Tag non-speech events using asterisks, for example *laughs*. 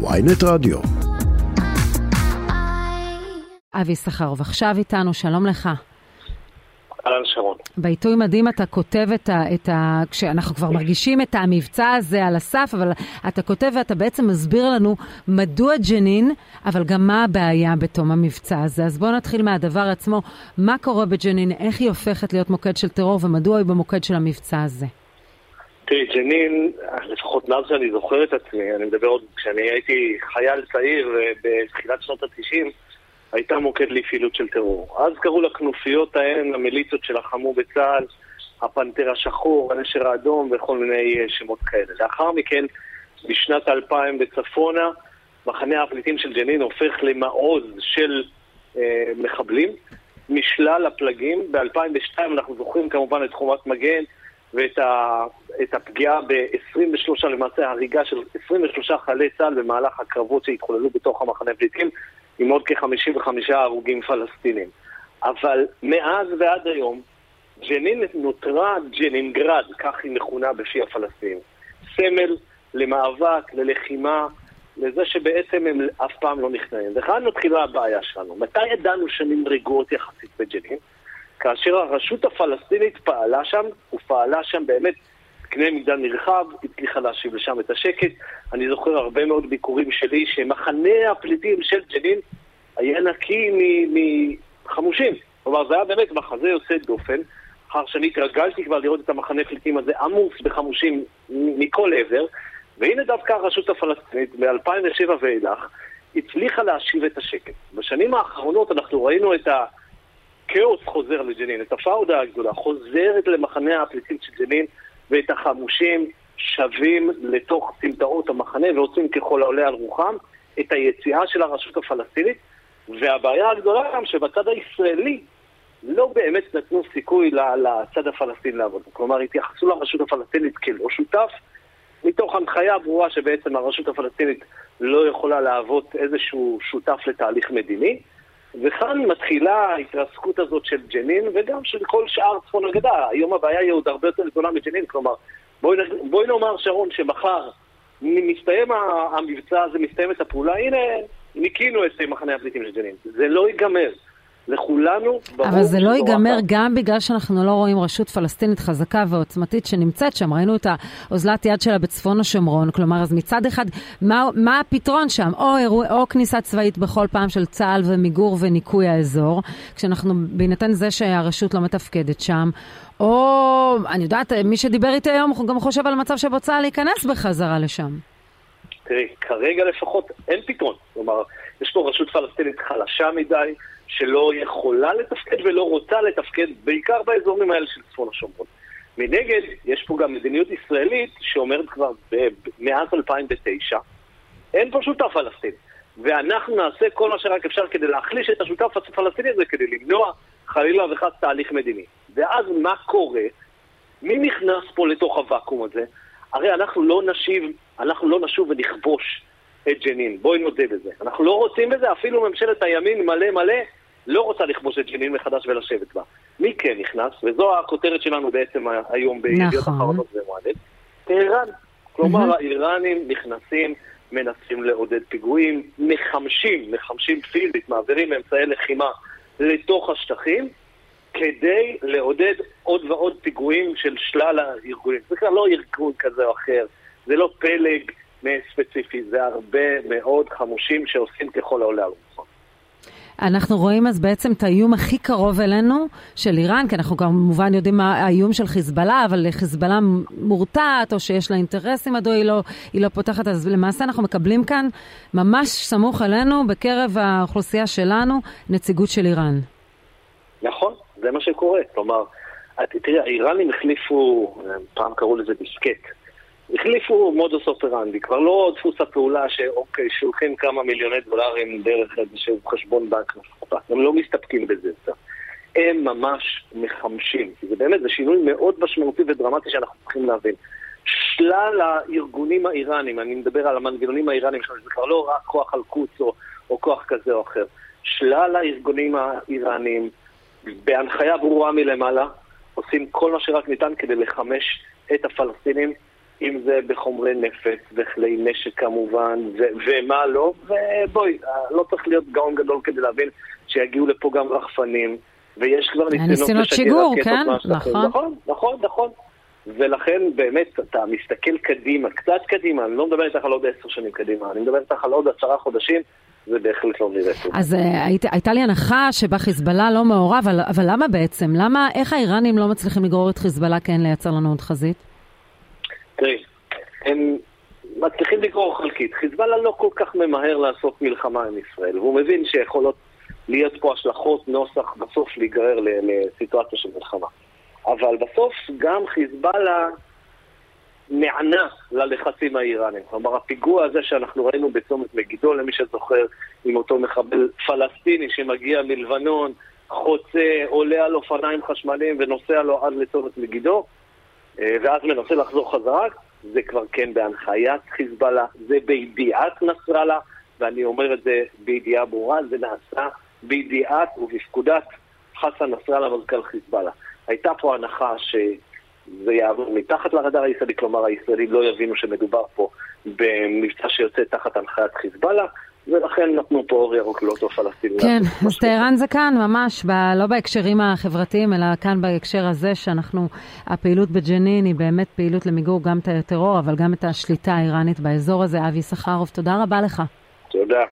ויינט רדיו. אבי סחרוב עכשיו איתנו, שלום לך. אהלן שרון. בעיתוי מדהים אתה כותב את ה, את ה... כשאנחנו כבר מרגישים את המבצע הזה על הסף, אבל אתה כותב ואתה בעצם מסביר לנו מדוע ג'נין, אבל גם מה הבעיה בתום המבצע הזה. אז בואו נתחיל מהדבר עצמו, מה קורה בג'נין, איך היא הופכת להיות מוקד של טרור ומדוע היא במוקד של המבצע הזה. תראי, ג'נין, לפחות מאז שאני זוכר את עצמי, אני מדבר עוד כשאני הייתי חייל צעיר בתחילת שנות ה-90, הייתה מוקד לפעילות של טרור. אז קראו לכנופיות ההן, המיליציות שלחמו בצה"ל, הפנתר השחור, הנשר האדום וכל מיני אה, שמות כאלה. לאחר מכן, בשנת 2000 בצפונה, מחנה הפליטים של ג'נין הופך למעוז של אה, מחבלים משלל הפלגים. ב-2002 אנחנו זוכרים כמובן את חומת מגן ואת ה, הפגיעה ב-23, למעשה הריגה של 23 חיילי צה"ל במהלך הקרבות שהתחוללו בתוך המחנה הפליטים. עם עוד כ-55 הרוגים פלסטינים. אבל מאז ועד היום, ג'נין נותרה ג'נינגרד, כך היא מכונה בפי הפלסטינים. סמל למאבק, ללחימה, לזה שבעצם הם אף פעם לא נכנעים. וכאן מתחילה הבעיה שלנו. מתי ידענו שנים רגועות יחסית בג'נין? כאשר הרשות הפלסטינית פעלה שם, ופעלה שם באמת קנה מידה נרחב, הצליחה להשיב לשם את השקט. אני זוכר הרבה מאוד ביקורים שלי שמחנה הפליטים של ג'נין היה נקי מחמושים. כלומר, זה היה באמת מחזה יוצא דופן. אחר שאני התרגלתי כבר לראות את המחנה פליטים הזה עמוס בחמושים מכל עבר, והנה דווקא הרשות הפלסטינית מ-2007 ואילך הצליחה להשיב את השקט. בשנים האחרונות אנחנו ראינו את הכאוס חוזר לג'נין, את הפאודה הגדולה חוזרת למחנה הפליטים של ג'נין ואת החמושים שבים לתוך סמטאות המחנה ועושים ככל העולה על רוחם את היציאה של הרשות הפלסטינית והבעיה הגדולה גם שבצד הישראלי לא באמת נתנו סיכוי לצד הפלסטיני לעבוד. כלומר, התייחסו לרשות הפלסטינית כלא שותף, מתוך הנחיה ברורה שבעצם הרשות הפלסטינית לא יכולה להוות איזשהו שותף לתהליך מדיני. וכאן מתחילה ההתרסקות הזאת של ג'נין וגם של כל שאר צפון הגדה. היום הבעיה היא עוד הרבה יותר גדולה מג'נין, כלומר, בואי, בואי נאמר, שרון, שמחר מסתיים המבצע הזה, מסתיימת הפעולה, הנה, ניקינו את מחנה הפליטים של ג'נין. זה לא ייגמר. לכולנו ברור... אבל זה לא ייגמר גם בגלל שאנחנו לא רואים רשות פלסטינית חזקה ועוצמתית שנמצאת שם. ראינו את האוזלת יד שלה בצפון השומרון. כלומר, אז מצד אחד, מה, מה הפתרון שם? או, אירוע, או כניסה צבאית בכל פעם של צה"ל ומיגור וניקוי האזור, כשאנחנו, בהינתן זה שהרשות לא מתפקדת שם, או, אני יודעת, מי שדיבר איתי היום גם חושב על מצב שבו צה"ל ייכנס בחזרה לשם. תראי, כרגע לפחות אין פתרון. כלומר, יש פה רשות פלסטינית חלשה מדי, שלא יכולה לתפקד ולא רוצה לתפקד, בעיקר באזורים האלה של צפון השומרון. מנגד, יש פה גם מדיניות ישראלית שאומרת כבר מאז 2009, אין פה שותף פלסטיני. ואנחנו נעשה כל מה שרק אפשר כדי להחליש את השותף הפלסטיני הזה, כדי למנוע חלילה וחס תהליך מדיני. ואז מה קורה? מי נכנס פה לתוך הוואקום הזה? הרי אנחנו לא נשיב, אנחנו לא נשוב ונכבוש את ג'נין, בואי נודה בזה. אנחנו לא רוצים בזה, אפילו ממשלת הימין מלא מלא לא רוצה לכבוש את ג'נין מחדש ולשבת בה. מי כן נכנס, וזו הכותרת שלנו בעצם היום בידיעות נכון. אחרונות ומועדת, טהרן. כלומר, mm-hmm. האיראנים נכנסים, מנסים לעודד פיגועים, מחמשים, מחמשים פיזית, מעבירים אמצעי לחימה לתוך השטחים, כדי לעודד עוד ועוד פיגועים של שלל הארגונים. זה כבר לא ארגון כזה או אחר, זה לא פלג ספציפי, זה הרבה מאוד חמושים שעושים ככל העולה על רוחם. אנחנו רואים אז בעצם את האיום הכי קרוב אלינו של איראן, כי אנחנו כמובן יודעים מה האיום של חיזבאללה, אבל חיזבאללה מורתעת, או שיש לה אינטרסים מדוע היא לא, היא לא פותחת, אז למעשה אנחנו מקבלים כאן, ממש סמוך אלינו, בקרב האוכלוסייה שלנו, נציגות של איראן. זה מה שקורה. כלומר, תראי, האיראנים החליפו, פעם קראו לזה דיסקט. החליפו מודוס אופרנדי, כבר לא דפוס הפעולה שאוקיי, שולחים כמה מיליוני דולרים דרך איזשהו חשבון בנק מפורט. הם לא מסתפקים בזה. הם ממש מחמשים. זה באמת, זה שינוי מאוד משמעותי ודרמטי שאנחנו צריכים להבין. שלל הארגונים האיראנים, אני מדבר על המנגנונים האיראנים שלנו, זה כבר לא רק כוח על קוץ או, או כוח כזה או אחר. שלל הארגונים האיראנים, בהנחיה ברורה מלמעלה, עושים כל מה שרק ניתן כדי לחמש את הפלסטינים אם זה בחומרי נפץ וכלי נשק כמובן, ו- ומה לא, ובואי, לא צריך להיות גאון גדול כדי להבין שיגיעו לפה גם רחפנים, ויש כבר ניסיונות שיגור, כן? נכון. נכון, נכון, נכון. ולכן באמת אתה מסתכל קדימה, קצת קדימה, אני לא מדבר איתך על עוד עשר שנים קדימה, אני מדבר איתך על עוד עשרה חודשים. זה בהחלט לא נראה טוב. אז uh, היית, הייתה לי הנחה שבה חיזבאללה לא מעורב, אבל, אבל למה בעצם? למה, איך האיראנים לא מצליחים לגרור את חיזבאללה כן לייצר לנו עוד חזית? תראי, הם מצליחים לגרור חלקית. חיזבאללה לא כל כך ממהר לעשות מלחמה עם ישראל, והוא מבין שיכולות להיות פה השלכות נוסח בסוף להיגרר לסיטואציה של מלחמה. אבל בסוף גם חיזבאללה נענה ללחצים האיראנים. כלומר, הפיגוע הזה שאנחנו ראינו בצומת מגידו, למי שזוכר, עם אותו מחבל פלסטיני שמגיע מלבנון, חוצה, עולה על אופניים חשמליים ונוסע לו עד לצומת מגידו, אה, ואז מנסה לחזור חזרה, זה כבר כן בהנחיית חיזבאללה, זה בידיעת נסראללה, ואני אומר את זה בידיעה ברורה, זה נעשה בידיעת ובפקודת חסן נסראללה, מזכ"ל חיזבאללה. הייתה פה הנחה שזה יעבור מתחת לרדאר הישראלי, כלומר הישראלים לא יבינו שמדובר פה במבצע שיוצא תחת הנחיית חיזבאללה, ולכן נתנו פה אור ירוק לאותו פלסטיני. כן, *laughs* אז טהרן זה כאן ממש, ב, לא בהקשרים החברתיים, אלא כאן בהקשר הזה שאנחנו, הפעילות בג'נין היא באמת פעילות למיגור גם את הטרור, אבל גם את השליטה האיראנית באזור הזה. אבי סחרוף, תודה רבה לך. תודה.